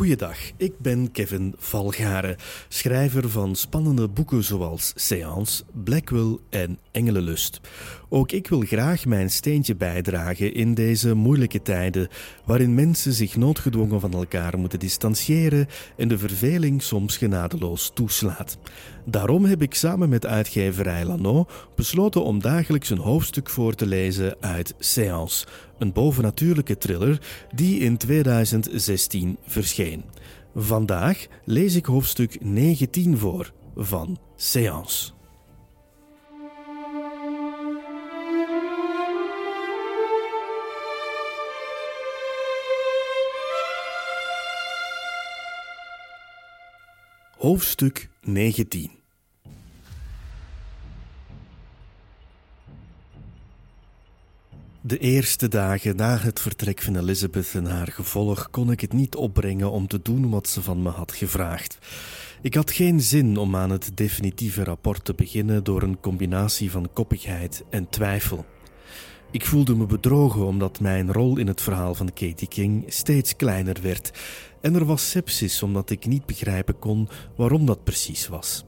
Goeiedag, ik ben Kevin Valgaren, schrijver van spannende boeken zoals Seance, Blackwell en Engelenlust. Ook ik wil graag mijn steentje bijdragen in deze moeilijke tijden, waarin mensen zich noodgedwongen van elkaar moeten distancieren en de verveling soms genadeloos toeslaat. Daarom heb ik samen met uitgeverij Lano besloten om dagelijks een hoofdstuk voor te lezen uit Seance, een bovennatuurlijke thriller die in 2016 verscheen. Vandaag lees ik hoofdstuk 19 voor van Seance. Hoofdstuk 19 De eerste dagen na het vertrek van Elizabeth en haar gevolg kon ik het niet opbrengen om te doen wat ze van me had gevraagd. Ik had geen zin om aan het definitieve rapport te beginnen door een combinatie van koppigheid en twijfel. Ik voelde me bedrogen omdat mijn rol in het verhaal van Katie King steeds kleiner werd en er was sepsis omdat ik niet begrijpen kon waarom dat precies was.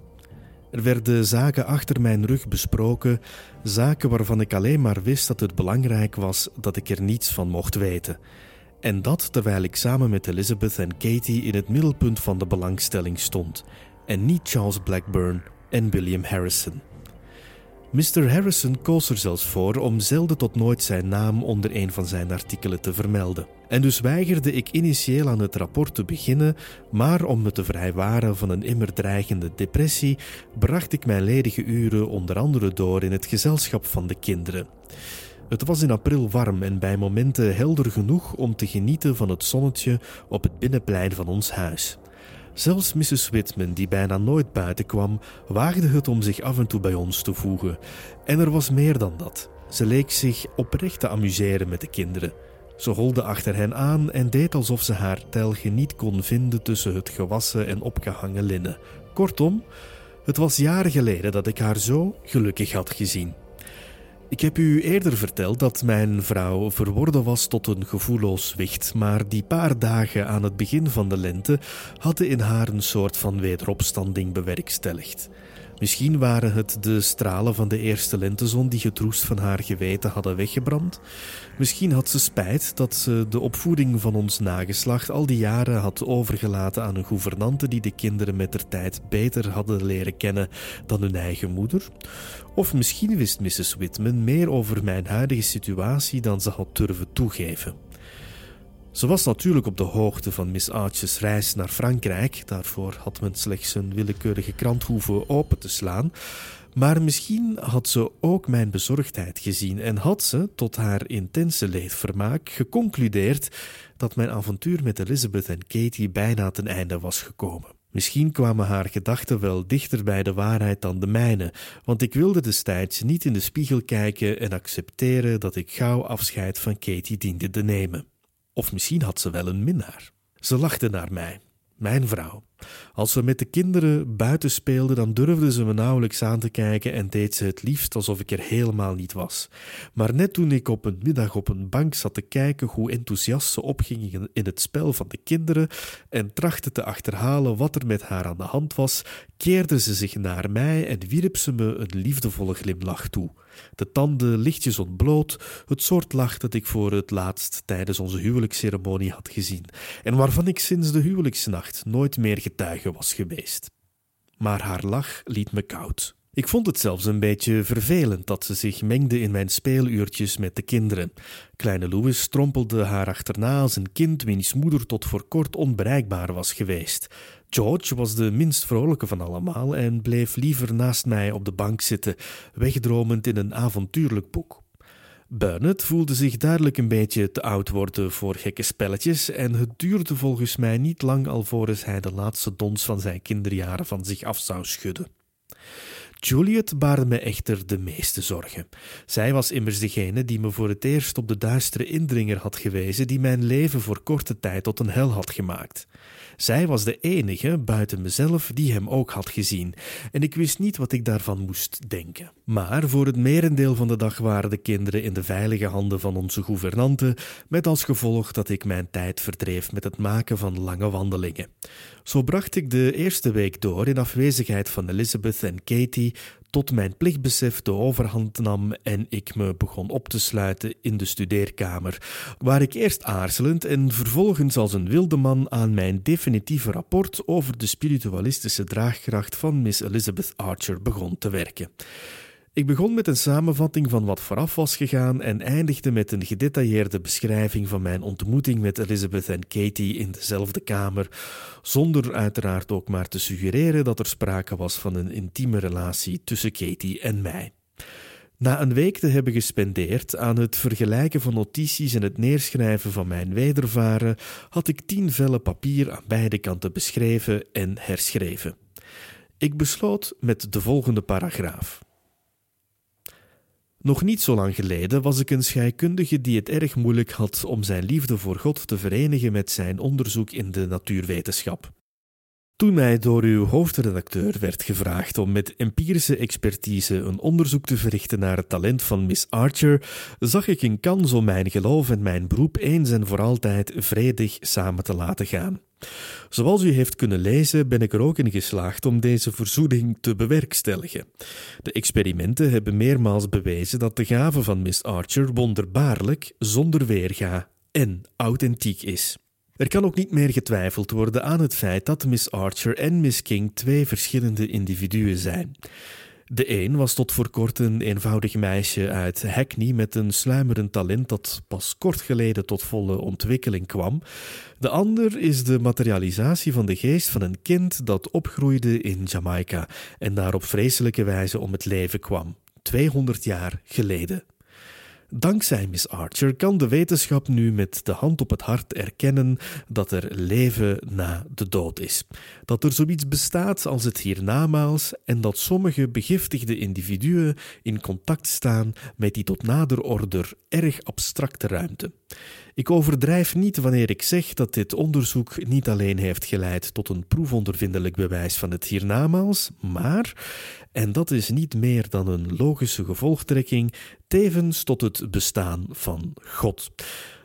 Er werden zaken achter mijn rug besproken, zaken waarvan ik alleen maar wist dat het belangrijk was dat ik er niets van mocht weten. En dat terwijl ik samen met Elizabeth en Katie in het middelpunt van de belangstelling stond, en niet Charles Blackburn en William Harrison. Mr. Harrison koos er zelfs voor om zelden tot nooit zijn naam onder een van zijn artikelen te vermelden. En dus weigerde ik initieel aan het rapport te beginnen, maar om me te vrijwaren van een immer dreigende depressie, bracht ik mijn ledige uren onder andere door in het gezelschap van de kinderen. Het was in april warm en bij momenten helder genoeg om te genieten van het zonnetje op het binnenplein van ons huis. Zelfs Mrs. Whitman, die bijna nooit buiten kwam, waagde het om zich af en toe bij ons te voegen. En er was meer dan dat. Ze leek zich oprecht te amuseren met de kinderen. Ze holde achter hen aan en deed alsof ze haar telge niet kon vinden tussen het gewassen en opgehangen linnen. Kortom, het was jaren geleden dat ik haar zo gelukkig had gezien. Ik heb u eerder verteld dat mijn vrouw verworden was tot een gevoelloos wicht, maar die paar dagen aan het begin van de lente hadden in haar een soort van wederopstanding bewerkstelligd. Misschien waren het de stralen van de eerste lentezon die getroest van haar geweten hadden weggebrand. Misschien had ze spijt dat ze de opvoeding van ons nageslacht al die jaren had overgelaten aan een gouvernante die de kinderen met der tijd beter hadden leren kennen dan hun eigen moeder. Of misschien wist Mrs. Whitman meer over mijn huidige situatie dan ze had durven toegeven. Ze was natuurlijk op de hoogte van Miss Archer's reis naar Frankrijk. Daarvoor had men slechts een willekeurige krant hoeven open te slaan. Maar misschien had ze ook mijn bezorgdheid gezien en had ze, tot haar intense leedvermaak, geconcludeerd dat mijn avontuur met Elizabeth en Katie bijna ten einde was gekomen. Misschien kwamen haar gedachten wel dichter bij de waarheid dan de mijne, want ik wilde destijds niet in de spiegel kijken en accepteren dat ik gauw afscheid van Katie diende te nemen. Of misschien had ze wel een minnaar. Ze lachte naar mij, mijn vrouw. Als we met de kinderen buiten speelden, dan durfde ze me nauwelijks aan te kijken en deed ze het liefst alsof ik er helemaal niet was. Maar net toen ik op een middag op een bank zat te kijken hoe enthousiast ze opging in het spel van de kinderen en trachtte te achterhalen wat er met haar aan de hand was, keerde ze zich naar mij en wierp ze me een liefdevolle glimlach toe. De tanden lichtjes ontbloot, het soort lach dat ik voor het laatst tijdens onze huwelijksceremonie had gezien en waarvan ik sinds de huwelijksnacht nooit meer getuige was geweest. Maar haar lach liet me koud. Ik vond het zelfs een beetje vervelend dat ze zich mengde in mijn speeluurtjes met de kinderen. Kleine Louis strompelde haar achterna als een kind wiens moeder tot voor kort onbereikbaar was geweest. George was de minst vrolijke van allemaal en bleef liever naast mij op de bank zitten, wegdromend in een avontuurlijk boek. Bernard voelde zich duidelijk een beetje te oud worden voor gekke spelletjes en het duurde volgens mij niet lang alvorens hij de laatste dons van zijn kinderjaren van zich af zou schudden. Juliet baarde me echter de meeste zorgen. Zij was immers degene die me voor het eerst op de duistere indringer had gewezen die mijn leven voor korte tijd tot een hel had gemaakt. Zij was de enige buiten mezelf die hem ook had gezien, en ik wist niet wat ik daarvan moest denken. Maar voor het merendeel van de dag waren de kinderen in de veilige handen van onze gouvernante, met als gevolg dat ik mijn tijd verdreef met het maken van lange wandelingen. Zo bracht ik de eerste week door in afwezigheid van Elizabeth en Katie, tot mijn plichtbesef de overhand nam en ik me begon op te sluiten in de studeerkamer, waar ik eerst aarzelend en vervolgens als een wilde man aan mijn definitieve rapport over de spiritualistische draagkracht van Miss Elizabeth Archer begon te werken. Ik begon met een samenvatting van wat vooraf was gegaan en eindigde met een gedetailleerde beschrijving van mijn ontmoeting met Elizabeth en Katie in dezelfde kamer, zonder uiteraard ook maar te suggereren dat er sprake was van een intieme relatie tussen Katie en mij. Na een week te hebben gespendeerd aan het vergelijken van notities en het neerschrijven van mijn wedervaren, had ik tien vellen papier aan beide kanten beschreven en herschreven. Ik besloot met de volgende paragraaf. Nog niet zo lang geleden was ik een scheikundige die het erg moeilijk had om zijn liefde voor God te verenigen met zijn onderzoek in de natuurwetenschap. Toen mij door uw hoofdredacteur werd gevraagd om met empirische expertise een onderzoek te verrichten naar het talent van Miss Archer, zag ik een kans om mijn geloof en mijn beroep eens en voor altijd vredig samen te laten gaan. Zoals u heeft kunnen lezen, ben ik er ook in geslaagd om deze verzoening te bewerkstelligen. De experimenten hebben meermaals bewezen dat de gave van Miss Archer wonderbaarlijk, zonder weerga en authentiek is. Er kan ook niet meer getwijfeld worden aan het feit dat Miss Archer en Miss King twee verschillende individuen zijn. De een was tot voor kort een eenvoudig meisje uit Hackney met een sluimerend talent dat pas kort geleden tot volle ontwikkeling kwam. De ander is de materialisatie van de geest van een kind dat opgroeide in Jamaica en daar op vreselijke wijze om het leven kwam, 200 jaar geleden. Dankzij Miss Archer kan de wetenschap nu met de hand op het hart erkennen dat er leven na de dood is. Dat er zoiets bestaat als het hiernamaals en dat sommige begiftigde individuen in contact staan met die tot nader order erg abstracte ruimte. Ik overdrijf niet wanneer ik zeg dat dit onderzoek niet alleen heeft geleid tot een proefondervindelijk bewijs van het hiernamaals, maar en dat is niet meer dan een logische gevolgtrekking, tevens tot het bestaan van God.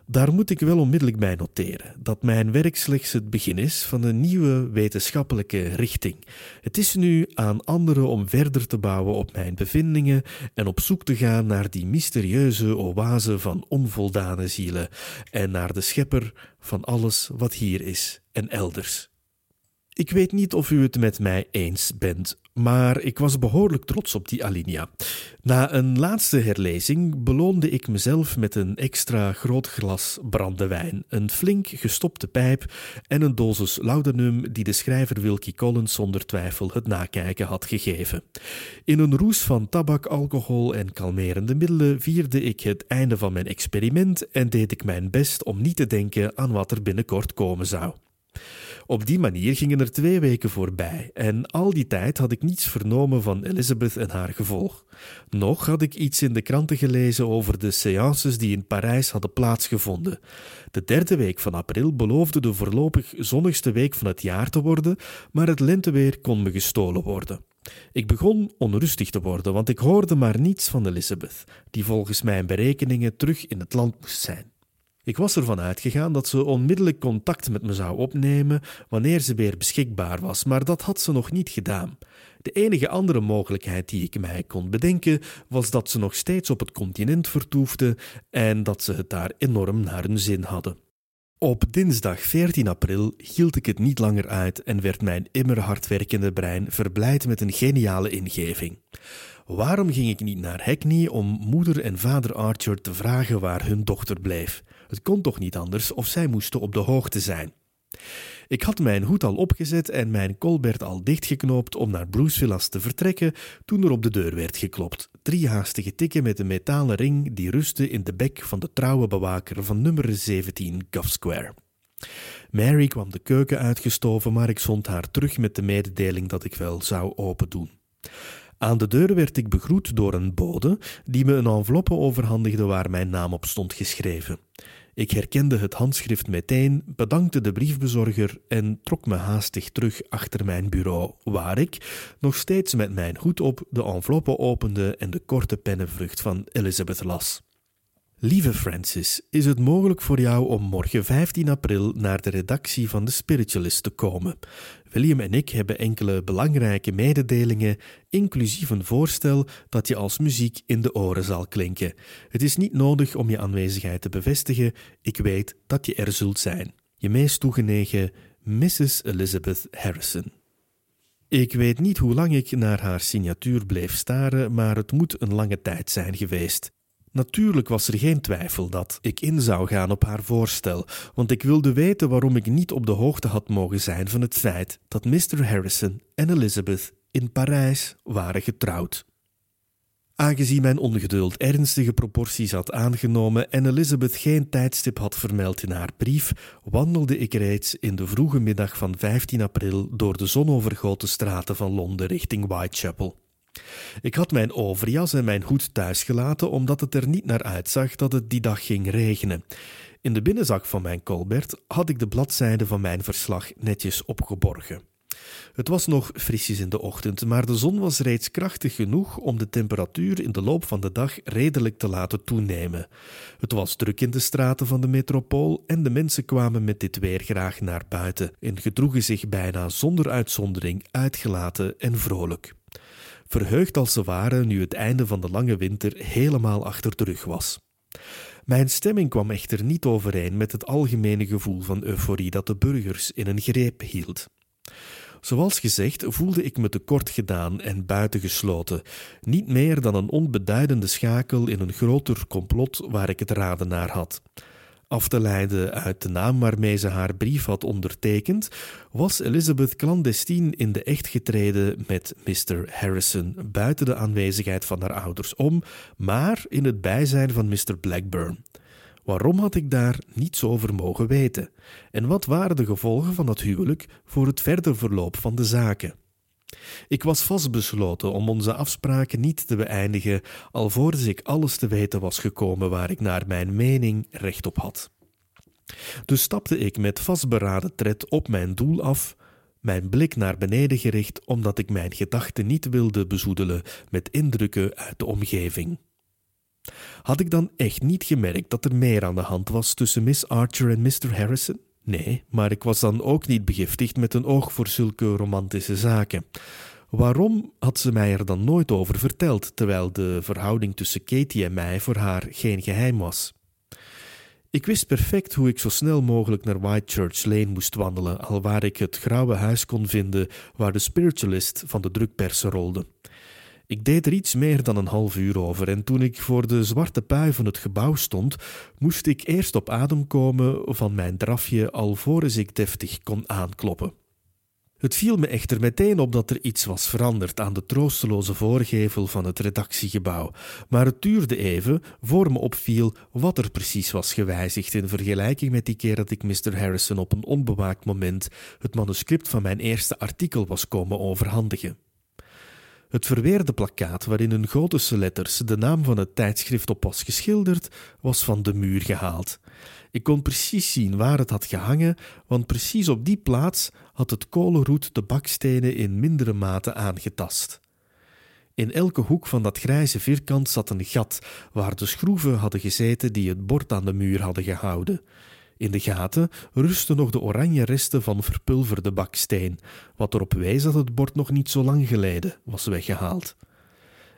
Daar moet ik wel onmiddellijk bij noteren dat mijn werk slechts het begin is van een nieuwe wetenschappelijke richting. Het is nu aan anderen om verder te bouwen op mijn bevindingen en op zoek te gaan naar die mysterieuze oase van onvoldane zielen en naar de schepper van alles wat hier is en elders. Ik weet niet of u het met mij eens bent, maar ik was behoorlijk trots op die alinea. Na een laatste herlezing beloonde ik mezelf met een extra groot glas brandewijn, een flink gestopte pijp en een dosis laudanum die de schrijver Wilkie Collins zonder twijfel het nakijken had gegeven. In een roes van tabak, alcohol en kalmerende middelen vierde ik het einde van mijn experiment en deed ik mijn best om niet te denken aan wat er binnenkort komen zou. Op die manier gingen er twee weken voorbij en al die tijd had ik niets vernomen van Elizabeth en haar gevolg. Nog had ik iets in de kranten gelezen over de séances die in Parijs hadden plaatsgevonden. De derde week van april beloofde de voorlopig zonnigste week van het jaar te worden, maar het lenteweer kon me gestolen worden. Ik begon onrustig te worden, want ik hoorde maar niets van Elizabeth, die volgens mijn berekeningen terug in het land moest zijn. Ik was ervan uitgegaan dat ze onmiddellijk contact met me zou opnemen wanneer ze weer beschikbaar was, maar dat had ze nog niet gedaan. De enige andere mogelijkheid die ik mij kon bedenken was dat ze nog steeds op het continent vertoefde en dat ze het daar enorm naar hun zin hadden. Op dinsdag 14 april hield ik het niet langer uit en werd mijn immer hardwerkende brein verblijd met een geniale ingeving. Waarom ging ik niet naar Hackney om moeder en vader Archer te vragen waar hun dochter bleef? Het kon toch niet anders of zij moesten op de hoogte zijn. Ik had mijn hoed al opgezet en mijn colbert al dichtgeknoopt om naar Bruce Villas te vertrekken toen er op de deur werd geklopt. Drie haastige tikken met een metalen ring die rustte in de bek van de trouwe bewaker van nummer 17 Guff Square. Mary kwam de keuken uitgestoven, maar ik zond haar terug met de mededeling dat ik wel zou open doen. Aan de deur werd ik begroet door een bode die me een enveloppe overhandigde waar mijn naam op stond geschreven. Ik herkende het handschrift meteen, bedankte de briefbezorger en trok me haastig terug achter mijn bureau, waar ik, nog steeds met mijn hoed op, de enveloppe opende en de korte pennenvlucht van Elizabeth las. Lieve Francis, is het mogelijk voor jou om morgen 15 april naar de redactie van de Spiritualist te komen? William en ik hebben enkele belangrijke mededelingen, inclusief een voorstel dat je als muziek in de oren zal klinken. Het is niet nodig om je aanwezigheid te bevestigen, ik weet dat je er zult zijn. Je meest toegenegen Mrs. Elizabeth Harrison. Ik weet niet hoe lang ik naar haar signatuur bleef staren, maar het moet een lange tijd zijn geweest. Natuurlijk was er geen twijfel dat ik in zou gaan op haar voorstel, want ik wilde weten waarom ik niet op de hoogte had mogen zijn van het feit dat Mr. Harrison en Elizabeth in Parijs waren getrouwd. Aangezien mijn ongeduld ernstige proporties had aangenomen en Elizabeth geen tijdstip had vermeld in haar brief, wandelde ik reeds in de vroege middag van 15 april door de zonovergoten straten van Londen richting Whitechapel. Ik had mijn overjas en mijn hoed thuis gelaten omdat het er niet naar uitzag dat het die dag ging regenen. In de binnenzak van mijn colbert had ik de bladzijden van mijn verslag netjes opgeborgen. Het was nog frisjes in de ochtend, maar de zon was reeds krachtig genoeg om de temperatuur in de loop van de dag redelijk te laten toenemen. Het was druk in de straten van de metropool en de mensen kwamen met dit weer graag naar buiten en gedroegen zich bijna zonder uitzondering uitgelaten en vrolijk verheugd als ze waren nu het einde van de lange winter helemaal achter de rug was. Mijn stemming kwam echter niet overeen met het algemene gevoel van euforie dat de burgers in een greep hield. Zoals gezegd voelde ik me tekort gedaan en buitengesloten, niet meer dan een onbeduidende schakel in een groter complot waar ik het raden naar had. Af te leiden uit de naam waarmee ze haar brief had ondertekend, was Elizabeth clandestien in de echt getreden met Mr. Harrison buiten de aanwezigheid van haar ouders om, maar in het bijzijn van Mr. Blackburn. Waarom had ik daar niets over mogen weten? En wat waren de gevolgen van dat huwelijk voor het verder verloop van de zaken? Ik was vastbesloten om onze afspraken niet te beëindigen, alvorens ik alles te weten was gekomen waar ik naar mijn mening recht op had. Dus stapte ik met vastberaden tred op mijn doel af, mijn blik naar beneden gericht, omdat ik mijn gedachten niet wilde bezoedelen met indrukken uit de omgeving. Had ik dan echt niet gemerkt dat er meer aan de hand was tussen Miss Archer en Mr. Harrison? Nee, maar ik was dan ook niet begiftigd met een oog voor zulke romantische zaken. Waarom had ze mij er dan nooit over verteld, terwijl de verhouding tussen Katie en mij voor haar geen geheim was? Ik wist perfect hoe ik zo snel mogelijk naar Whitechurch Lane moest wandelen, alwaar ik het grauwe huis kon vinden waar de spiritualist van de drukpersen rolde. Ik deed er iets meer dan een half uur over en toen ik voor de zwarte pui van het gebouw stond, moest ik eerst op adem komen van mijn drafje alvorens ik deftig kon aankloppen. Het viel me echter meteen op dat er iets was veranderd aan de troosteloze voorgevel van het redactiegebouw, maar het duurde even voor me opviel wat er precies was gewijzigd in vergelijking met die keer dat ik Mr. Harrison op een onbewaakt moment het manuscript van mijn eerste artikel was komen overhandigen. Het verweerde plakkaat waarin in gotische letters de naam van het tijdschrift op was geschilderd, was van de muur gehaald. Ik kon precies zien waar het had gehangen, want precies op die plaats had het kolenroet de bakstenen in mindere mate aangetast. In elke hoek van dat grijze vierkant zat een gat waar de schroeven hadden gezeten die het bord aan de muur hadden gehouden. In de gaten rustten nog de oranje resten van verpulverde baksteen, wat erop wees dat het bord nog niet zo lang geleden was weggehaald.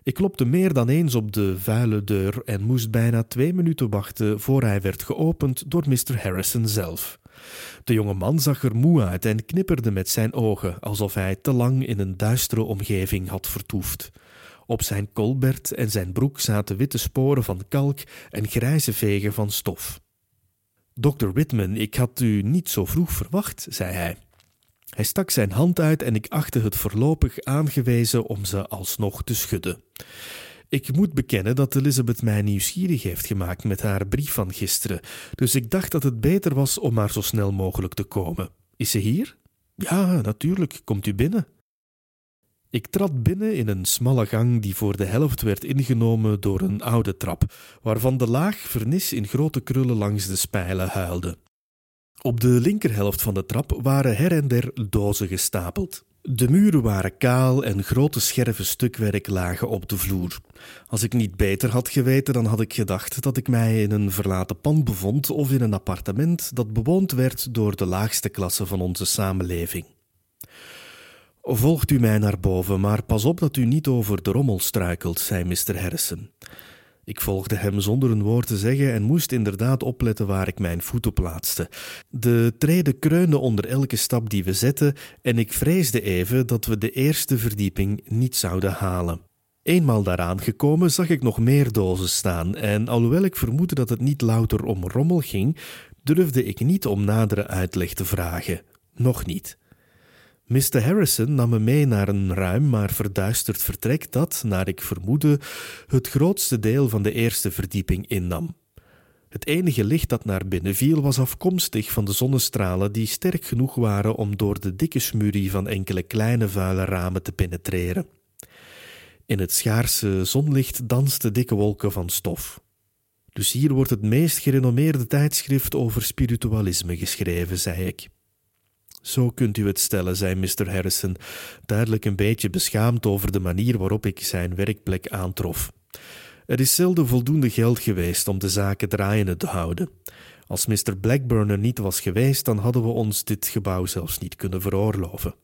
Ik klopte meer dan eens op de vuile deur en moest bijna twee minuten wachten voor hij werd geopend door Mr. Harrison zelf. De jonge man zag er moe uit en knipperde met zijn ogen, alsof hij te lang in een duistere omgeving had vertoefd. Op zijn colbert en zijn broek zaten witte sporen van kalk en grijze vegen van stof. Dr. Whitman, ik had u niet zo vroeg verwacht, zei hij. Hij stak zijn hand uit en ik achtte het voorlopig aangewezen om ze alsnog te schudden. Ik moet bekennen dat Elizabeth mij nieuwsgierig heeft gemaakt met haar brief van gisteren, dus ik dacht dat het beter was om maar zo snel mogelijk te komen. Is ze hier? Ja, natuurlijk, komt u binnen. Ik trad binnen in een smalle gang die voor de helft werd ingenomen door een oude trap, waarvan de laag vernis in grote krullen langs de spijlen huilde. Op de linkerhelft van de trap waren her en der dozen gestapeld. De muren waren kaal en grote scherven stukwerk lagen op de vloer. Als ik niet beter had geweten, dan had ik gedacht dat ik mij in een verlaten pand bevond of in een appartement dat bewoond werd door de laagste klasse van onze samenleving. Volgt u mij naar boven, maar pas op dat u niet over de rommel struikelt, zei Mr. Harrison. Ik volgde hem zonder een woord te zeggen en moest inderdaad opletten waar ik mijn voeten plaatste. De treden kreunden onder elke stap die we zetten en ik vreesde even dat we de eerste verdieping niet zouden halen. Eenmaal daaraan gekomen zag ik nog meer dozen staan en alhoewel ik vermoedde dat het niet louter om rommel ging, durfde ik niet om nadere uitleg te vragen. Nog niet. Mr. Harrison nam me mee naar een ruim maar verduisterd vertrek dat, naar ik vermoedde, het grootste deel van de eerste verdieping innam. Het enige licht dat naar binnen viel was afkomstig van de zonnestralen die sterk genoeg waren om door de dikke smurie van enkele kleine vuile ramen te penetreren. In het schaarse zonlicht dansten dikke wolken van stof. Dus hier wordt het meest gerenommeerde tijdschrift over spiritualisme geschreven, zei ik. Zo kunt u het stellen, zei Mr. Harrison, duidelijk een beetje beschaamd over de manier waarop ik zijn werkplek aantrof. Er is zelden voldoende geld geweest om de zaken draaiende te houden. Als Mr. Blackburn er niet was geweest, dan hadden we ons dit gebouw zelfs niet kunnen veroorloven.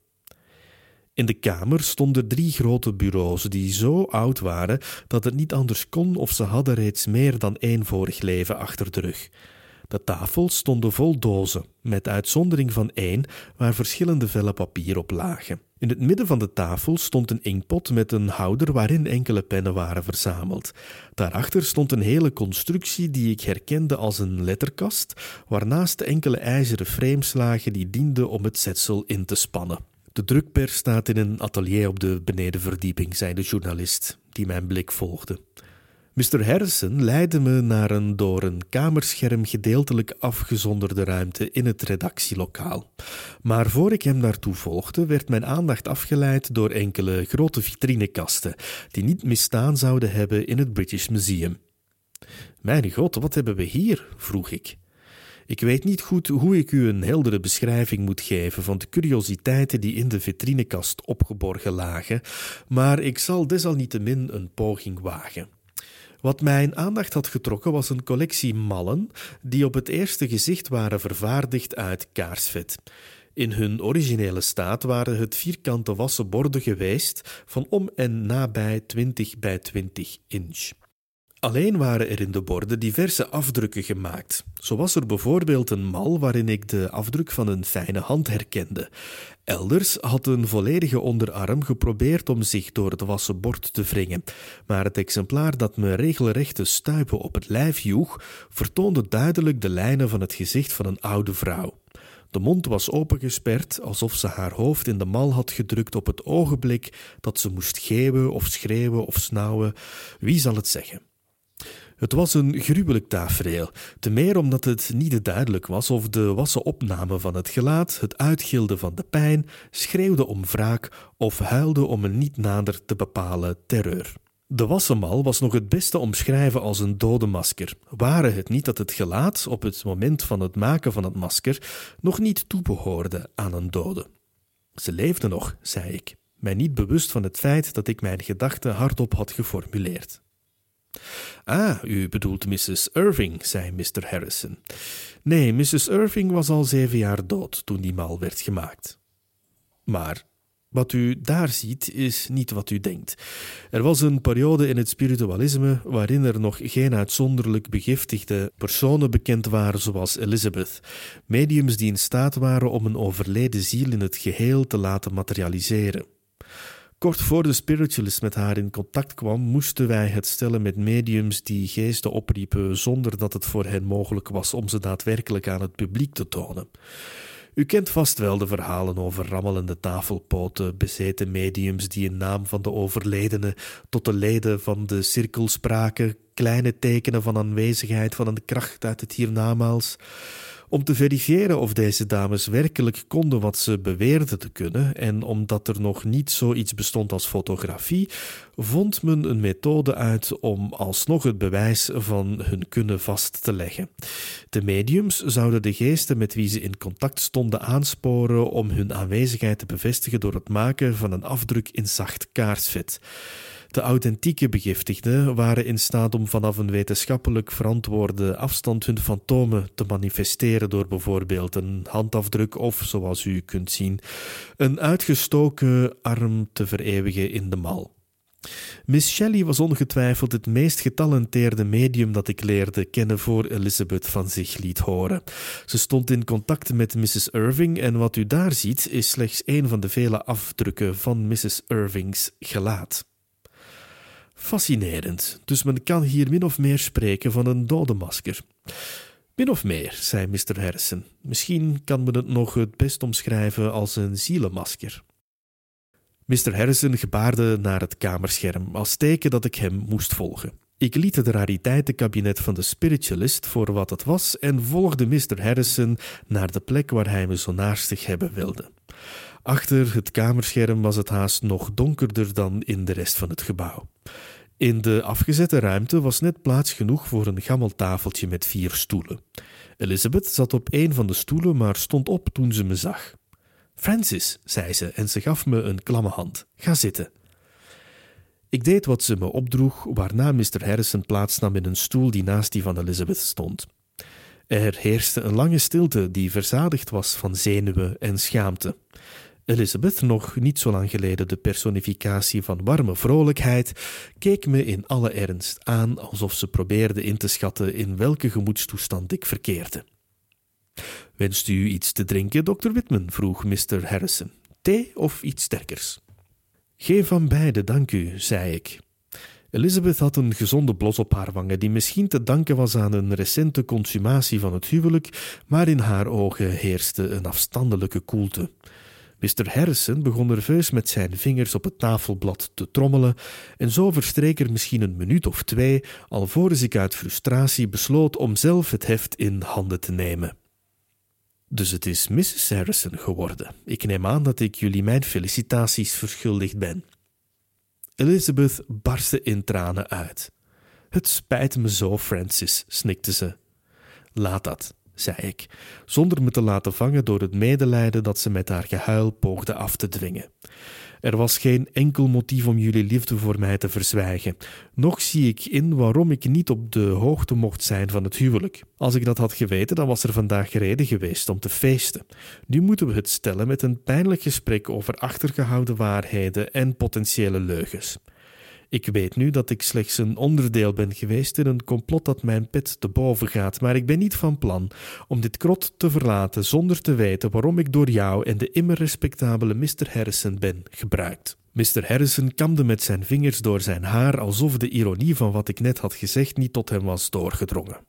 In de kamer stonden drie grote bureaus die zo oud waren dat het niet anders kon of ze hadden reeds meer dan één vorig leven achter de rug. De tafels stonden vol dozen, met uitzondering van één waar verschillende vellen papier op lagen. In het midden van de tafel stond een inkpot met een houder waarin enkele pennen waren verzameld. Daarachter stond een hele constructie die ik herkende als een letterkast, waarnaast enkele ijzeren frames lagen die dienden om het zetsel in te spannen. De drukpers staat in een atelier op de benedenverdieping, zei de journalist, die mijn blik volgde. Mr. Harrison leidde me naar een door een kamerscherm gedeeltelijk afgezonderde ruimte in het redactielokaal. Maar voor ik hem daartoe volgde, werd mijn aandacht afgeleid door enkele grote vitrinekasten, die niet misstaan zouden hebben in het British Museum. Mijn god, wat hebben we hier? vroeg ik. Ik weet niet goed hoe ik u een heldere beschrijving moet geven van de curiositeiten die in de vitrinekast opgeborgen lagen, maar ik zal desalniettemin een poging wagen. Wat mijn aandacht had getrokken was een collectie mallen die op het eerste gezicht waren vervaardigd uit kaarsvet. In hun originele staat waren het vierkante wassen borden geweest van om en nabij 20 bij 20 inch. Alleen waren er in de borden diverse afdrukken gemaakt. Zo was er bijvoorbeeld een mal waarin ik de afdruk van een fijne hand herkende. Elders had een volledige onderarm geprobeerd om zich door het wassen bord te wringen, maar het exemplaar dat me regelrechte stuipen op het lijf joeg, vertoonde duidelijk de lijnen van het gezicht van een oude vrouw. De mond was opengesperd, alsof ze haar hoofd in de mal had gedrukt op het ogenblik dat ze moest geeuwen of schreeuwen of snauwen. Wie zal het zeggen? Het was een gruwelijk tafereel, te meer omdat het niet duidelijk was of de wassen opname van het gelaat, het uitgilde van de pijn, schreeuwde om wraak of huilde om een niet nader te bepalen terreur. De wassenmal was nog het beste omschrijven als een dode masker, ware het niet dat het gelaat op het moment van het maken van het masker nog niet toebehoorde aan een dode. Ze leefde nog, zei ik, mij niet bewust van het feit dat ik mijn gedachten hardop had geformuleerd. Ah, u bedoelt Mrs. Irving, zei Mr. Harrison. Nee, Mrs. Irving was al zeven jaar dood toen die mal werd gemaakt. Maar wat u daar ziet, is niet wat u denkt. Er was een periode in het spiritualisme waarin er nog geen uitzonderlijk begiftigde personen bekend waren, zoals Elizabeth. Mediums die in staat waren om een overleden ziel in het geheel te laten materialiseren. Kort voor de spiritualist met haar in contact kwam, moesten wij het stellen met mediums die geesten opriepen zonder dat het voor hen mogelijk was om ze daadwerkelijk aan het publiek te tonen. U kent vast wel de verhalen over rammelende tafelpoten, bezeten mediums die in naam van de overledene tot de leden van de cirkel spraken, kleine tekenen van aanwezigheid van een kracht uit het hiernamaals. Om te verifiëren of deze dames werkelijk konden wat ze beweerden te kunnen en omdat er nog niet zoiets bestond als fotografie, vond men een methode uit om alsnog het bewijs van hun kunnen vast te leggen. De mediums zouden de geesten met wie ze in contact stonden aansporen om hun aanwezigheid te bevestigen door het maken van een afdruk in zacht kaarsvet. De authentieke begiftigden waren in staat om vanaf een wetenschappelijk verantwoorde afstand hun fantomen te manifesteren door bijvoorbeeld een handafdruk of, zoals u kunt zien, een uitgestoken arm te vereeuwigen in de mal. Miss Shelley was ongetwijfeld het meest getalenteerde medium dat ik leerde kennen voor Elizabeth van zich liet horen. Ze stond in contact met Mrs. Irving en wat u daar ziet is slechts een van de vele afdrukken van Mrs. Irving's gelaat. Fascinerend, dus men kan hier min of meer spreken van een dodenmasker. Min of meer, zei Mr. Harrison. Misschien kan men het nog het best omschrijven als een zielenmasker. Mr. Harrison gebaarde naar het kamerscherm als teken dat ik hem moest volgen. Ik liet het rariteitenkabinet van de spiritualist voor wat het was en volgde Mr. Harrison naar de plek waar hij me zo naastig hebben wilde. Achter het kamerscherm was het haast nog donkerder dan in de rest van het gebouw. In de afgezette ruimte was net plaats genoeg voor een gammel tafeltje met vier stoelen. Elizabeth zat op een van de stoelen, maar stond op toen ze me zag. Francis, zei ze en ze gaf me een klamme hand. Ga zitten. Ik deed wat ze me opdroeg, waarna Mr. Harrison plaatsnam in een stoel die naast die van Elizabeth stond. Er heerste een lange stilte die verzadigd was van zenuwen en schaamte. Elizabeth, nog niet zo lang geleden de personificatie van warme vrolijkheid, keek me in alle ernst aan alsof ze probeerde in te schatten in welke gemoedstoestand ik verkeerde. Wenst u iets te drinken, dokter Whitman? vroeg Mr. Harrison. Thee of iets sterkers? Geen van beide, dank u, zei ik. Elizabeth had een gezonde blos op haar wangen, die misschien te danken was aan een recente consumatie van het huwelijk, maar in haar ogen heerste een afstandelijke koelte. Mr. Harrison begon nerveus met zijn vingers op het tafelblad te trommelen, en zo verstreek er misschien een minuut of twee, alvorens ik uit frustratie besloot om zelf het heft in handen te nemen. Dus het is Mrs. Harrison geworden. Ik neem aan dat ik jullie mijn felicitaties verschuldigd ben. Elizabeth barstte in tranen uit. Het spijt me zo, Francis, snikte ze. Laat dat zei ik, zonder me te laten vangen door het medelijden dat ze met haar gehuil poogde af te dwingen. Er was geen enkel motief om jullie liefde voor mij te verzwijgen. Nog zie ik in waarom ik niet op de hoogte mocht zijn van het huwelijk. Als ik dat had geweten, dan was er vandaag reden geweest om te feesten. Nu moeten we het stellen met een pijnlijk gesprek over achtergehouden waarheden en potentiële leugens. Ik weet nu dat ik slechts een onderdeel ben geweest in een complot dat mijn pet te boven gaat, maar ik ben niet van plan om dit krot te verlaten zonder te weten waarom ik door jou en de immer respectabele Mr. Harrison ben gebruikt. Mr. Harrison kamde met zijn vingers door zijn haar alsof de ironie van wat ik net had gezegd niet tot hem was doorgedrongen.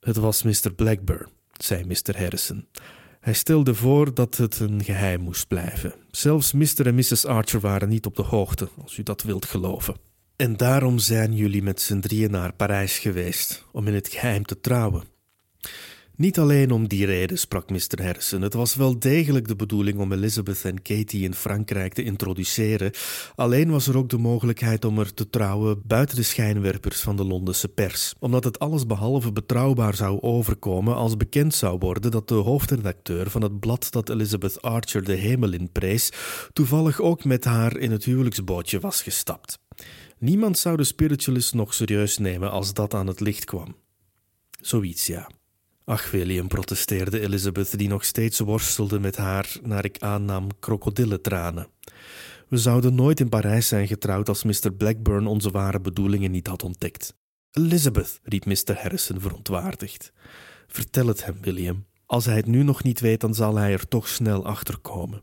Het was Mr. Blackburn, zei Mr. Harrison. Hij stelde voor dat het een geheim moest blijven. Zelfs Mr. en Mrs. Archer waren niet op de hoogte, als u dat wilt geloven. En daarom zijn jullie met z'n drieën naar Parijs geweest, om in het geheim te trouwen. Niet alleen om die reden, sprak Mr. Harrison. Het was wel degelijk de bedoeling om Elizabeth en Katie in Frankrijk te introduceren. Alleen was er ook de mogelijkheid om er te trouwen buiten de schijnwerpers van de Londense pers. Omdat het alles behalve betrouwbaar zou overkomen als bekend zou worden dat de hoofdredacteur van het blad dat Elizabeth Archer de hemel in prees, toevallig ook met haar in het huwelijksbootje was gestapt. Niemand zou de spiritualist nog serieus nemen als dat aan het licht kwam. Zoiets, ja. Ach, William, protesteerde Elizabeth, die nog steeds worstelde met haar, naar ik aannam, krokodillentranen. We zouden nooit in Parijs zijn getrouwd als Mr. Blackburn onze ware bedoelingen niet had ontdekt. Elizabeth, riep Mr. Harrison verontwaardigd. Vertel het hem, William. Als hij het nu nog niet weet, dan zal hij er toch snel achter komen.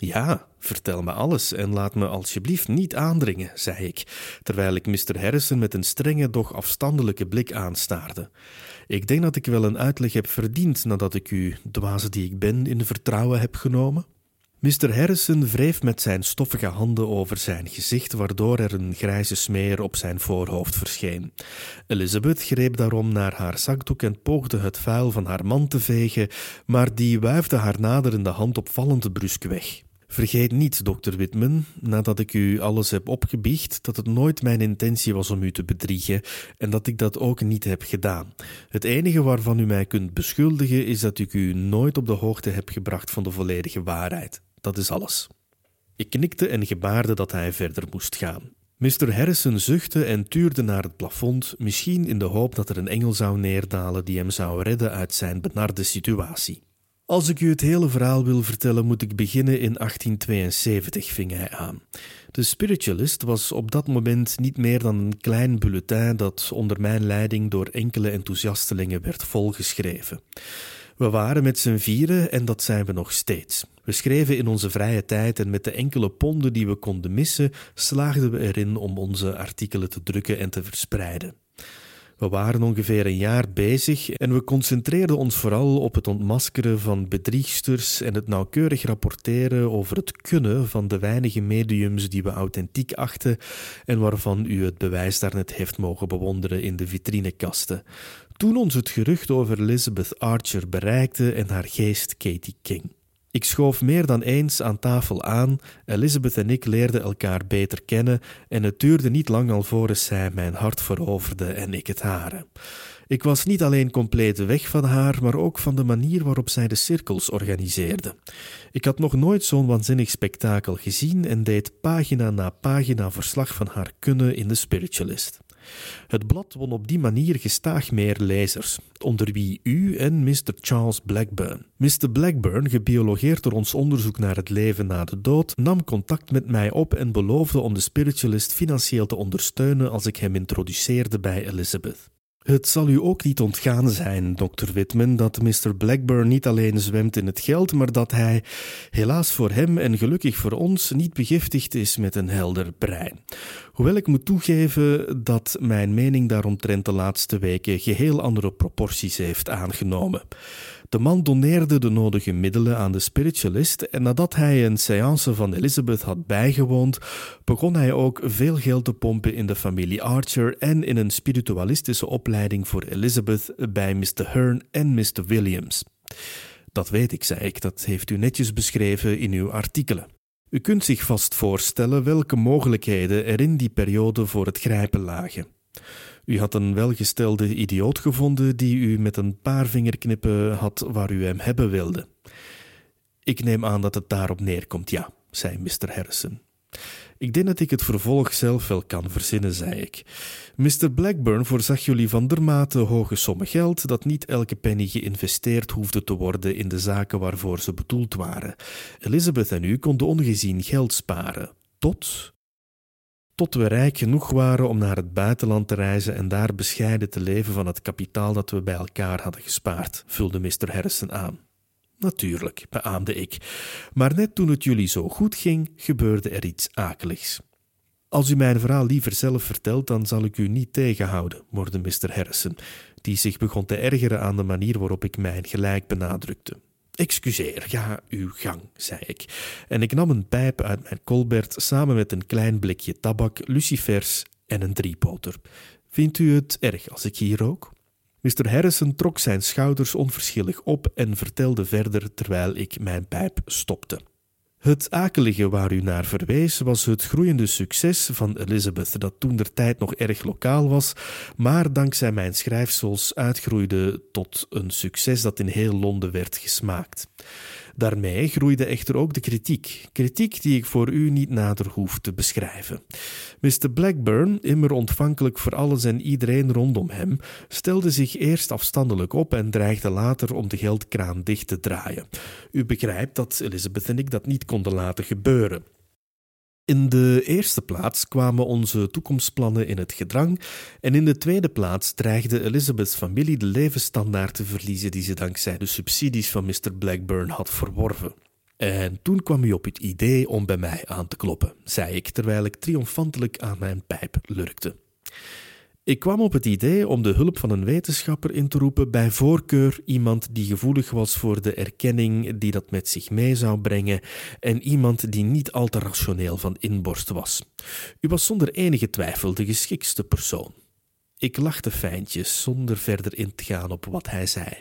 Ja, vertel me alles en laat me alsjeblieft niet aandringen, zei ik, terwijl ik Mr. Harrison met een strenge, doch afstandelijke blik aanstaarde. Ik denk dat ik wel een uitleg heb verdiend nadat ik u, dwaze die ik ben, in vertrouwen heb genomen. Mr. Harrison wreef met zijn stoffige handen over zijn gezicht, waardoor er een grijze smeer op zijn voorhoofd verscheen. Elizabeth greep daarom naar haar zakdoek en poogde het vuil van haar man te vegen, maar die wuifde haar naderende hand opvallend brusk weg. Vergeet niet, dokter Whitman, nadat ik u alles heb opgebiecht, dat het nooit mijn intentie was om u te bedriegen en dat ik dat ook niet heb gedaan. Het enige waarvan u mij kunt beschuldigen is dat ik u nooit op de hoogte heb gebracht van de volledige waarheid. Dat is alles. Ik knikte en gebaarde dat hij verder moest gaan. Mr. Harrison zuchtte en tuurde naar het plafond, misschien in de hoop dat er een engel zou neerdalen die hem zou redden uit zijn benarde situatie. Als ik u het hele verhaal wil vertellen, moet ik beginnen in 1872, ving hij aan. De Spiritualist was op dat moment niet meer dan een klein bulletin dat onder mijn leiding door enkele enthousiastelingen werd volgeschreven. We waren met z'n vieren en dat zijn we nog steeds. We schreven in onze vrije tijd en met de enkele ponden die we konden missen, slaagden we erin om onze artikelen te drukken en te verspreiden. We waren ongeveer een jaar bezig en we concentreerden ons vooral op het ontmaskeren van bedriegsters en het nauwkeurig rapporteren over het kunnen van de weinige mediums die we authentiek achten en waarvan u het bewijs daarnet heeft mogen bewonderen in de vitrinekasten. Toen ons het gerucht over Elizabeth Archer bereikte en haar geest Katie King. Ik schoof meer dan eens aan tafel aan, Elizabeth en ik leerden elkaar beter kennen en het duurde niet lang alvorens zij mijn hart veroverde en ik het hare. Ik was niet alleen compleet weg van haar, maar ook van de manier waarop zij de cirkels organiseerde. Ik had nog nooit zo'n waanzinnig spektakel gezien en deed pagina na pagina verslag van haar kunnen in de Spiritualist. Het blad won op die manier gestaag meer lezers, onder wie u en Mr. Charles Blackburn. Mr. Blackburn, gebiologeerd door ons onderzoek naar het leven na de dood, nam contact met mij op en beloofde om de spiritualist financieel te ondersteunen als ik hem introduceerde bij Elizabeth. Het zal u ook niet ontgaan zijn, Dr. Whitman, dat Mr. Blackburn niet alleen zwemt in het geld, maar dat hij, helaas voor hem en gelukkig voor ons, niet begiftigd is met een helder brein. Hoewel ik moet toegeven dat mijn mening daaromtrent de laatste weken geheel andere proporties heeft aangenomen. De man doneerde de nodige middelen aan de spiritualist en nadat hij een seance van Elizabeth had bijgewoond, begon hij ook veel geld te pompen in de familie Archer en in een spiritualistische opleiding voor Elizabeth bij Mr. Hearn en Mr. Williams. Dat weet ik, zei ik, dat heeft u netjes beschreven in uw artikelen. U kunt zich vast voorstellen welke mogelijkheden er in die periode voor het grijpen lagen. U had een welgestelde idioot gevonden die u met een paar vingerknippen had waar u hem hebben wilde. Ik neem aan dat het daarop neerkomt, ja, zei Mr. Harrison. Ik denk dat ik het vervolg zelf wel kan verzinnen, zei ik. Mr. Blackburn voorzag jullie van dermate hoge sommen geld dat niet elke penny geïnvesteerd hoefde te worden in de zaken waarvoor ze bedoeld waren. Elizabeth en u konden ongezien geld sparen. Tot tot we rijk genoeg waren om naar het buitenland te reizen en daar bescheiden te leven van het kapitaal dat we bij elkaar hadden gespaard, vulde Mr. Harrison aan. Natuurlijk, beaamde ik, maar net toen het jullie zo goed ging, gebeurde er iets akeligs. Als u mijn verhaal liever zelf vertelt, dan zal ik u niet tegenhouden, morde Mr. Harrison, die zich begon te ergeren aan de manier waarop ik mijn gelijk benadrukte. Excuseer, ga uw gang, zei ik. En ik nam een pijp uit mijn kolbert samen met een klein blikje tabak, lucifers en een driepoter. Vindt u het erg als ik hier rook? Mr. Harrison trok zijn schouders onverschillig op en vertelde verder terwijl ik mijn pijp stopte. Het akelige waar u naar verwees was het groeiende succes van Elizabeth, dat toen der tijd nog erg lokaal was, maar dankzij mijn schrijfsels uitgroeide tot een succes dat in heel Londen werd gesmaakt. Daarmee groeide echter ook de kritiek, kritiek die ik voor u niet nader hoef te beschrijven. Mr. Blackburn, immer ontvankelijk voor alles en iedereen rondom hem, stelde zich eerst afstandelijk op en dreigde later om de geldkraan dicht te draaien. U begrijpt dat Elizabeth en ik dat niet konden laten gebeuren. In de eerste plaats kwamen onze toekomstplannen in het gedrang en in de tweede plaats dreigde Elizabeth's familie de levensstandaard te verliezen die ze dankzij de subsidies van Mr. Blackburn had verworven. En toen kwam u op het idee om bij mij aan te kloppen, zei ik terwijl ik triomfantelijk aan mijn pijp lurkte. Ik kwam op het idee om de hulp van een wetenschapper in te roepen, bij voorkeur iemand die gevoelig was voor de erkenning die dat met zich mee zou brengen en iemand die niet al te rationeel van inborst was. U was zonder enige twijfel de geschiktste persoon. Ik lachte fijntjes zonder verder in te gaan op wat hij zei.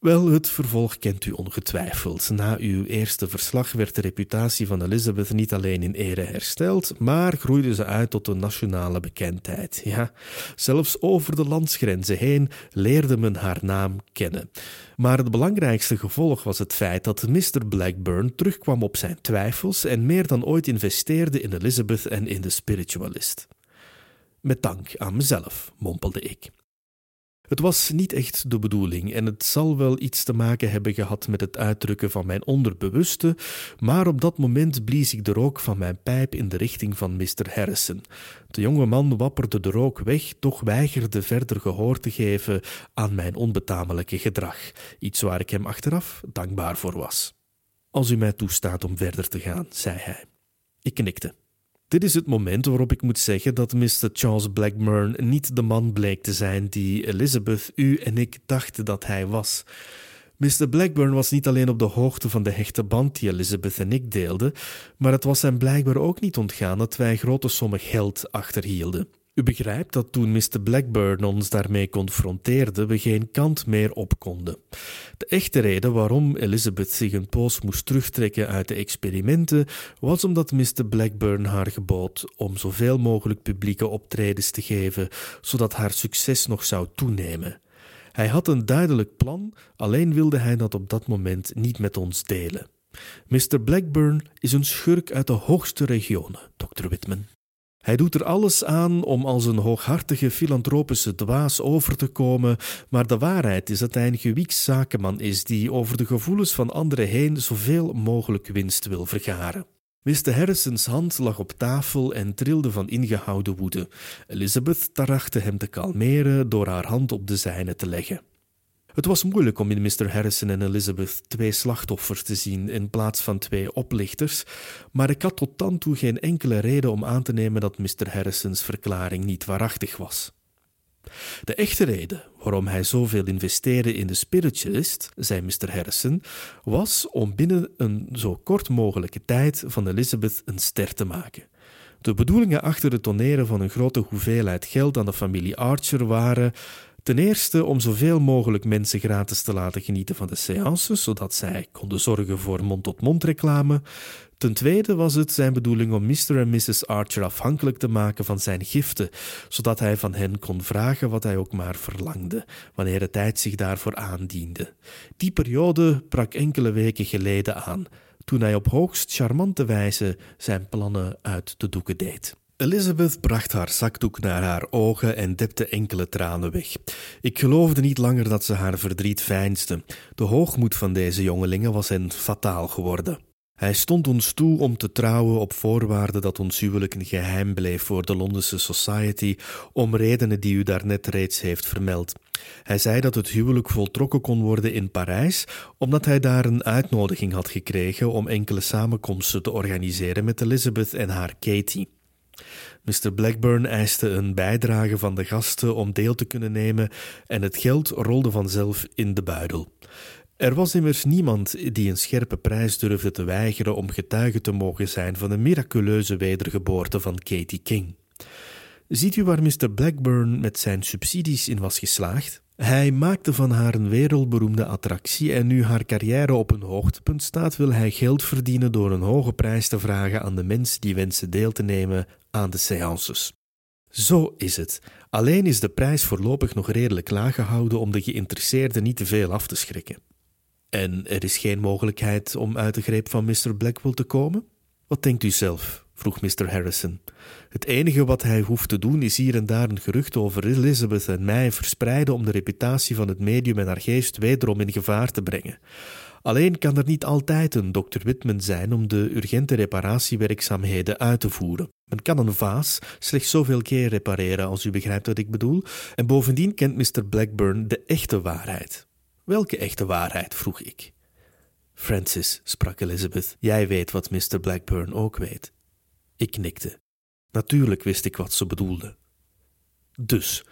Wel, het vervolg kent u ongetwijfeld. Na uw eerste verslag werd de reputatie van Elizabeth niet alleen in ere hersteld, maar groeide ze uit tot een nationale bekendheid. Ja, zelfs over de landsgrenzen heen leerde men haar naam kennen. Maar het belangrijkste gevolg was het feit dat Mr. Blackburn terugkwam op zijn twijfels en meer dan ooit investeerde in Elizabeth en in de spiritualist. Met dank aan mezelf, mompelde ik. Het was niet echt de bedoeling en het zal wel iets te maken hebben gehad met het uitdrukken van mijn onderbewuste, maar op dat moment blies ik de rook van mijn pijp in de richting van Mr. Harrison. De jonge man wapperde de rook weg, doch weigerde verder gehoor te geven aan mijn onbetamelijke gedrag, iets waar ik hem achteraf dankbaar voor was. Als u mij toestaat om verder te gaan, zei hij. Ik knikte. Dit is het moment waarop ik moet zeggen dat Mr. Charles Blackburn niet de man bleek te zijn die Elizabeth, u en ik dachten dat hij was. Mr. Blackburn was niet alleen op de hoogte van de hechte band die Elizabeth en ik deelden, maar het was hem blijkbaar ook niet ontgaan dat wij grote sommen geld achterhielden. U begrijpt dat toen Mr. Blackburn ons daarmee confronteerde, we geen kant meer op konden. De echte reden waarom Elizabeth zich een poos moest terugtrekken uit de experimenten was omdat Mr. Blackburn haar gebood om zoveel mogelijk publieke optredens te geven, zodat haar succes nog zou toenemen. Hij had een duidelijk plan, alleen wilde hij dat op dat moment niet met ons delen. Mr. Blackburn is een schurk uit de hoogste regionen, Dr. Whitman. Hij doet er alles aan om als een hooghartige filantropische dwaas over te komen, maar de waarheid is dat hij een gewieks zakenman is die over de gevoelens van anderen heen zoveel mogelijk winst wil vergaren. Mr. Harrisons hand lag op tafel en trilde van ingehouden woede. Elizabeth trachtte hem te kalmeren door haar hand op de zijne te leggen. Het was moeilijk om in Mr. Harrison en Elizabeth twee slachtoffers te zien in plaats van twee oplichters, maar ik had tot dan toe geen enkele reden om aan te nemen dat Mr. Harrisons verklaring niet waarachtig was. De echte reden waarom hij zoveel investeerde in de spiritualist, zei Mr. Harrison, was om binnen een zo kort mogelijke tijd van Elizabeth een ster te maken. De bedoelingen achter het toneren van een grote hoeveelheid geld aan de familie Archer waren Ten eerste om zoveel mogelijk mensen gratis te laten genieten van de séances, zodat zij konden zorgen voor mond-tot-mond reclame. Ten tweede was het zijn bedoeling om Mr. en Mrs. Archer afhankelijk te maken van zijn giften, zodat hij van hen kon vragen wat hij ook maar verlangde, wanneer de tijd zich daarvoor aandiende. Die periode brak enkele weken geleden aan, toen hij op hoogst charmante wijze zijn plannen uit de doeken deed. Elizabeth bracht haar zakdoek naar haar ogen en depte enkele tranen weg. Ik geloofde niet langer dat ze haar verdriet veinsde. De hoogmoed van deze jongelingen was hen fataal geworden. Hij stond ons toe om te trouwen op voorwaarde dat ons huwelijk een geheim bleef voor de Londense Society, om redenen die u daarnet reeds heeft vermeld. Hij zei dat het huwelijk voltrokken kon worden in Parijs, omdat hij daar een uitnodiging had gekregen om enkele samenkomsten te organiseren met Elizabeth en haar Katie. Mr. Blackburn eiste een bijdrage van de gasten om deel te kunnen nemen en het geld rolde vanzelf in de buidel. Er was immers niemand die een scherpe prijs durfde te weigeren om getuige te mogen zijn van de miraculeuze wedergeboorte van Katie King. Ziet u waar Mr. Blackburn met zijn subsidies in was geslaagd? Hij maakte van haar een wereldberoemde attractie en nu haar carrière op een hoogtepunt staat, wil hij geld verdienen door een hoge prijs te vragen aan de mensen die wensen deel te nemen aan de séances. Zo is het. Alleen is de prijs voorlopig nog redelijk laag gehouden om de geïnteresseerden niet te veel af te schrikken. En er is geen mogelijkheid om uit de greep van Mr. Blackwell te komen? Wat denkt u zelf? Vroeg Mr. Harrison. Het enige wat hij hoeft te doen is hier en daar een gerucht over Elizabeth en mij verspreiden om de reputatie van het medium en haar geest wederom in gevaar te brengen. Alleen kan er niet altijd een Dr. Whitman zijn om de urgente reparatiewerkzaamheden uit te voeren. Men kan een vaas slechts zoveel keer repareren, als u begrijpt wat ik bedoel. En bovendien kent Mr. Blackburn de echte waarheid. Welke echte waarheid? vroeg ik. Francis, sprak Elizabeth, jij weet wat Mr. Blackburn ook weet. Ik knikte. Natuurlijk wist ik wat ze bedoelde. Dus,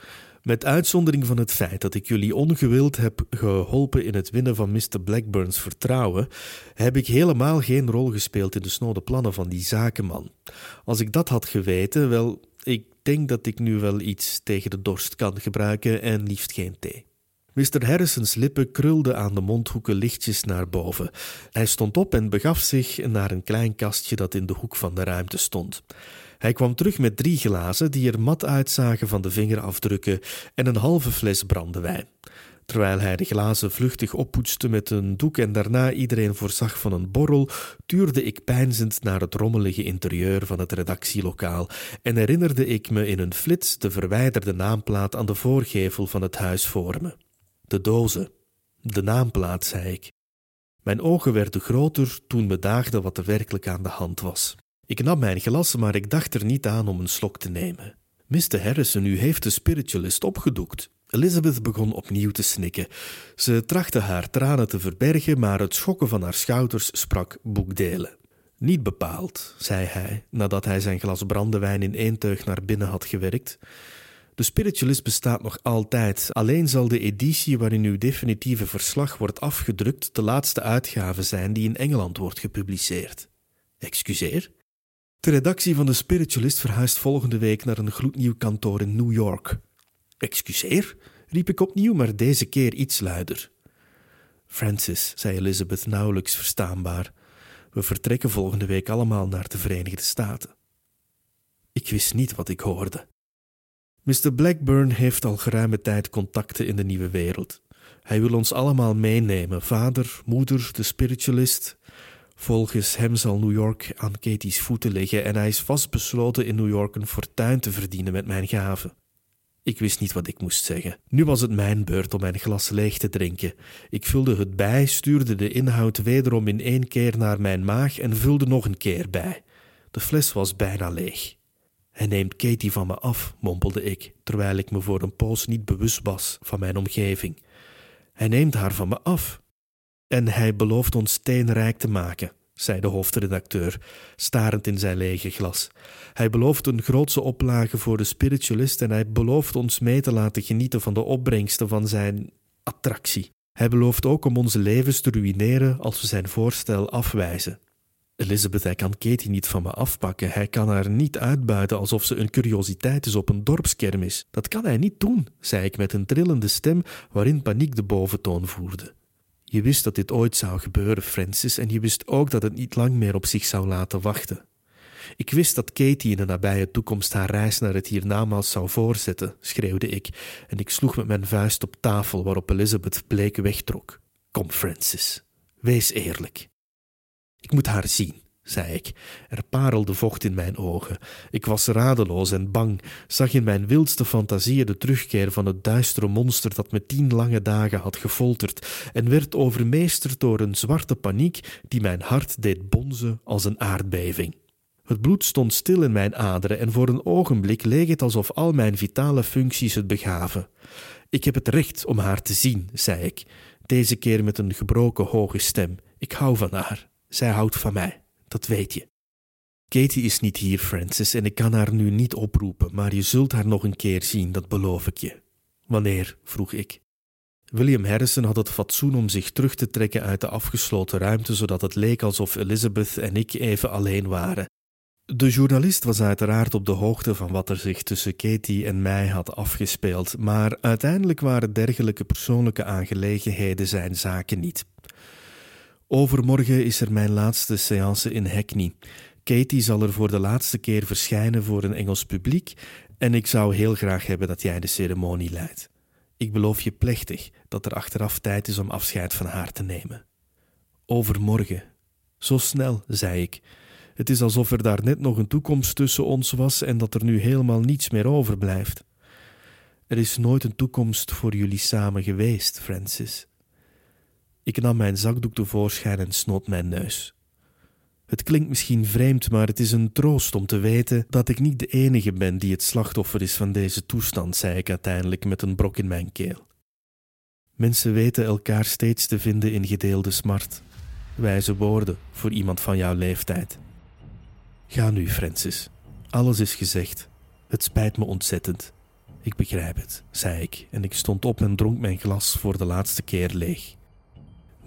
met uitzondering van het feit dat ik jullie ongewild heb geholpen in het winnen van Mr. Blackburns vertrouwen, heb ik helemaal geen rol gespeeld in de snode plannen van die zakenman. Als ik dat had geweten, wel, ik denk dat ik nu wel iets tegen de dorst kan gebruiken en liefst geen thee. Mr. Harrison's lippen krulden aan de mondhoeken lichtjes naar boven. Hij stond op en begaf zich naar een klein kastje dat in de hoek van de ruimte stond. Hij kwam terug met drie glazen die er mat uitzagen van de vingerafdrukken en een halve fles brandewijn. Terwijl hij de glazen vluchtig oppoetste met een doek en daarna iedereen voorzag van een borrel, tuurde ik peinzend naar het rommelige interieur van het redactielokaal en herinnerde ik me in een flits de verwijderde naamplaat aan de voorgevel van het huis voor me. De dozen. De naamplaat, zei ik. Mijn ogen werden groter toen me daagde wat er werkelijk aan de hand was. Ik nam mijn glas, maar ik dacht er niet aan om een slok te nemen. Mr. Harrison, u heeft de spiritualist opgedoekt. Elizabeth begon opnieuw te snikken. Ze trachtte haar tranen te verbergen, maar het schokken van haar schouders sprak boekdelen. Niet bepaald, zei hij, nadat hij zijn glas brandewijn in één teug naar binnen had gewerkt. De spiritualist bestaat nog altijd, alleen zal de editie waarin uw definitieve verslag wordt afgedrukt de laatste uitgave zijn die in Engeland wordt gepubliceerd. Excuseer? De redactie van de Spiritualist verhuist volgende week naar een gloednieuw kantoor in New York. Excuseer, riep ik opnieuw, maar deze keer iets luider. Francis, zei Elizabeth nauwelijks verstaanbaar, we vertrekken volgende week allemaal naar de Verenigde Staten. Ik wist niet wat ik hoorde. Mr. Blackburn heeft al geruime tijd contacten in de nieuwe wereld. Hij wil ons allemaal meenemen: vader, moeder, de spiritualist. Volgens hem zal New York aan Katie's voeten liggen en hij is vastbesloten in New York een fortuin te verdienen met mijn gaven. Ik wist niet wat ik moest zeggen. Nu was het mijn beurt om mijn glas leeg te drinken. Ik vulde het bij, stuurde de inhoud wederom in één keer naar mijn maag en vulde nog een keer bij. De fles was bijna leeg. Hij neemt Katie van me af, mompelde ik, terwijl ik me voor een poos niet bewust was van mijn omgeving. Hij neemt haar van me af. En hij belooft ons steenrijk te maken, zei de hoofdredacteur, starend in zijn lege glas. Hij belooft een grootse oplage voor de spiritualist en hij belooft ons mee te laten genieten van de opbrengsten van zijn attractie. Hij belooft ook om onze levens te ruïneren als we zijn voorstel afwijzen. Elizabeth, hij kan Katie niet van me afpakken. Hij kan haar niet uitbuiten alsof ze een curiositeit is op een dorpskermis. Dat kan hij niet doen, zei ik met een trillende stem waarin paniek de boventoon voerde. Je wist dat dit ooit zou gebeuren, Francis, en je wist ook dat het niet lang meer op zich zou laten wachten. Ik wist dat Katie in de nabije toekomst haar reis naar het hiernamaals zou voorzetten, schreeuwde ik, en ik sloeg met mijn vuist op tafel waarop Elizabeth bleek wegtrok. Kom, Francis, wees eerlijk. Ik moet haar zien, zei ik. Er parelde vocht in mijn ogen. Ik was radeloos en bang, zag in mijn wildste fantasieën de terugkeer van het duistere monster dat me tien lange dagen had gefolterd en werd overmeesterd door een zwarte paniek die mijn hart deed bonzen als een aardbeving. Het bloed stond stil in mijn aderen en voor een ogenblik leek het alsof al mijn vitale functies het begaven. Ik heb het recht om haar te zien, zei ik, deze keer met een gebroken hoge stem. Ik hou van haar. Zij houdt van mij, dat weet je. Katie is niet hier, Francis, en ik kan haar nu niet oproepen, maar je zult haar nog een keer zien, dat beloof ik je. Wanneer? vroeg ik. William Harrison had het fatsoen om zich terug te trekken uit de afgesloten ruimte, zodat het leek alsof Elizabeth en ik even alleen waren. De journalist was uiteraard op de hoogte van wat er zich tussen Katie en mij had afgespeeld, maar uiteindelijk waren dergelijke persoonlijke aangelegenheden zijn zaken niet. Overmorgen is er mijn laatste séance in Hackney. Katie zal er voor de laatste keer verschijnen voor een Engels publiek en ik zou heel graag hebben dat jij de ceremonie leidt. Ik beloof je plechtig dat er achteraf tijd is om afscheid van haar te nemen. Overmorgen. Zo snel, zei ik. Het is alsof er daar net nog een toekomst tussen ons was en dat er nu helemaal niets meer overblijft. Er is nooit een toekomst voor jullie samen geweest, Francis. Ik nam mijn zakdoek tevoorschijn en snoot mijn neus. Het klinkt misschien vreemd, maar het is een troost om te weten dat ik niet de enige ben die het slachtoffer is van deze toestand, zei ik uiteindelijk met een brok in mijn keel. Mensen weten elkaar steeds te vinden in gedeelde smart. Wijze woorden voor iemand van jouw leeftijd. Ga nu, Francis. Alles is gezegd. Het spijt me ontzettend. Ik begrijp het, zei ik, en ik stond op en dronk mijn glas voor de laatste keer leeg.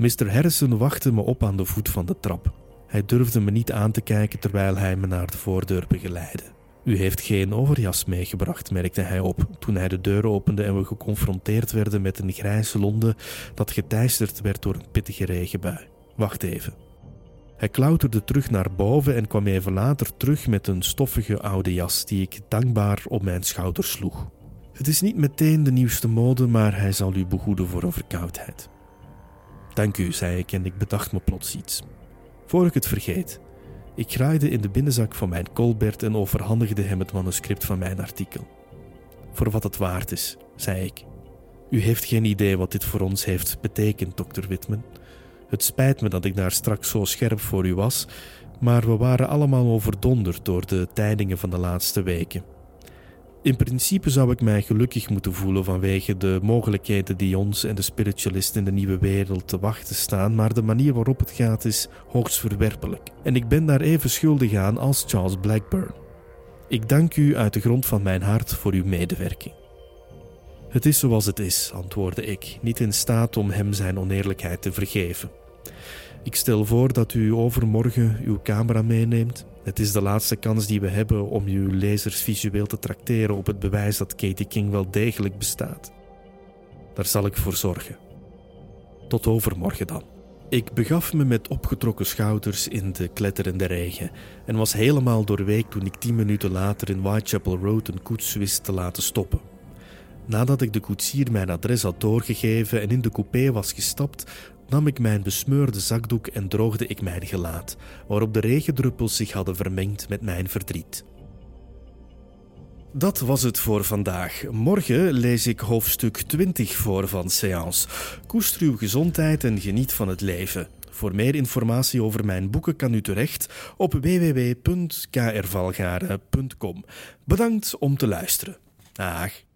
Mr. Harrison wachtte me op aan de voet van de trap. Hij durfde me niet aan te kijken terwijl hij me naar de voordeur begeleidde. U heeft geen overjas meegebracht, merkte hij op toen hij de deur opende en we geconfronteerd werden met een grijze Londen dat geteisterd werd door een pittige regenbui. Wacht even. Hij klauterde terug naar boven en kwam even later terug met een stoffige oude jas die ik dankbaar op mijn schouders sloeg. Het is niet meteen de nieuwste mode, maar hij zal u behoeden voor een verkoudheid. Dank u, zei ik en ik bedacht me plots iets. Voor ik het vergeet, ik graaide in de binnenzak van mijn Colbert en overhandigde hem het manuscript van mijn artikel. Voor wat het waard is, zei ik. U heeft geen idee wat dit voor ons heeft betekend, dokter Whitman. Het spijt me dat ik daar straks zo scherp voor u was, maar we waren allemaal overdonderd door de tijdingen van de laatste weken. In principe zou ik mij gelukkig moeten voelen vanwege de mogelijkheden die ons en de spiritualisten in de nieuwe wereld te wachten staan, maar de manier waarop het gaat is hoogst verwerpelijk. En ik ben daar even schuldig aan als Charles Blackburn. Ik dank u uit de grond van mijn hart voor uw medewerking. Het is zoals het is, antwoordde ik, niet in staat om hem zijn oneerlijkheid te vergeven. Ik stel voor dat u overmorgen uw camera meeneemt. Het is de laatste kans die we hebben om uw lezers visueel te trakteren op het bewijs dat Katie King wel degelijk bestaat. Daar zal ik voor zorgen. Tot overmorgen dan. Ik begaf me met opgetrokken schouders in de kletterende regen en was helemaal doorweek toen ik tien minuten later in Whitechapel Road een koets wist te laten stoppen. Nadat ik de koetsier mijn adres had doorgegeven en in de coupé was gestapt, nam ik mijn besmeurde zakdoek en droogde ik mijn gelaat, waarop de regendruppels zich hadden vermengd met mijn verdriet. Dat was het voor vandaag. Morgen lees ik hoofdstuk 20 voor van Seance. Koester uw gezondheid en geniet van het leven. Voor meer informatie over mijn boeken kan u terecht op www.krvalgaren.com. Bedankt om te luisteren. Dag.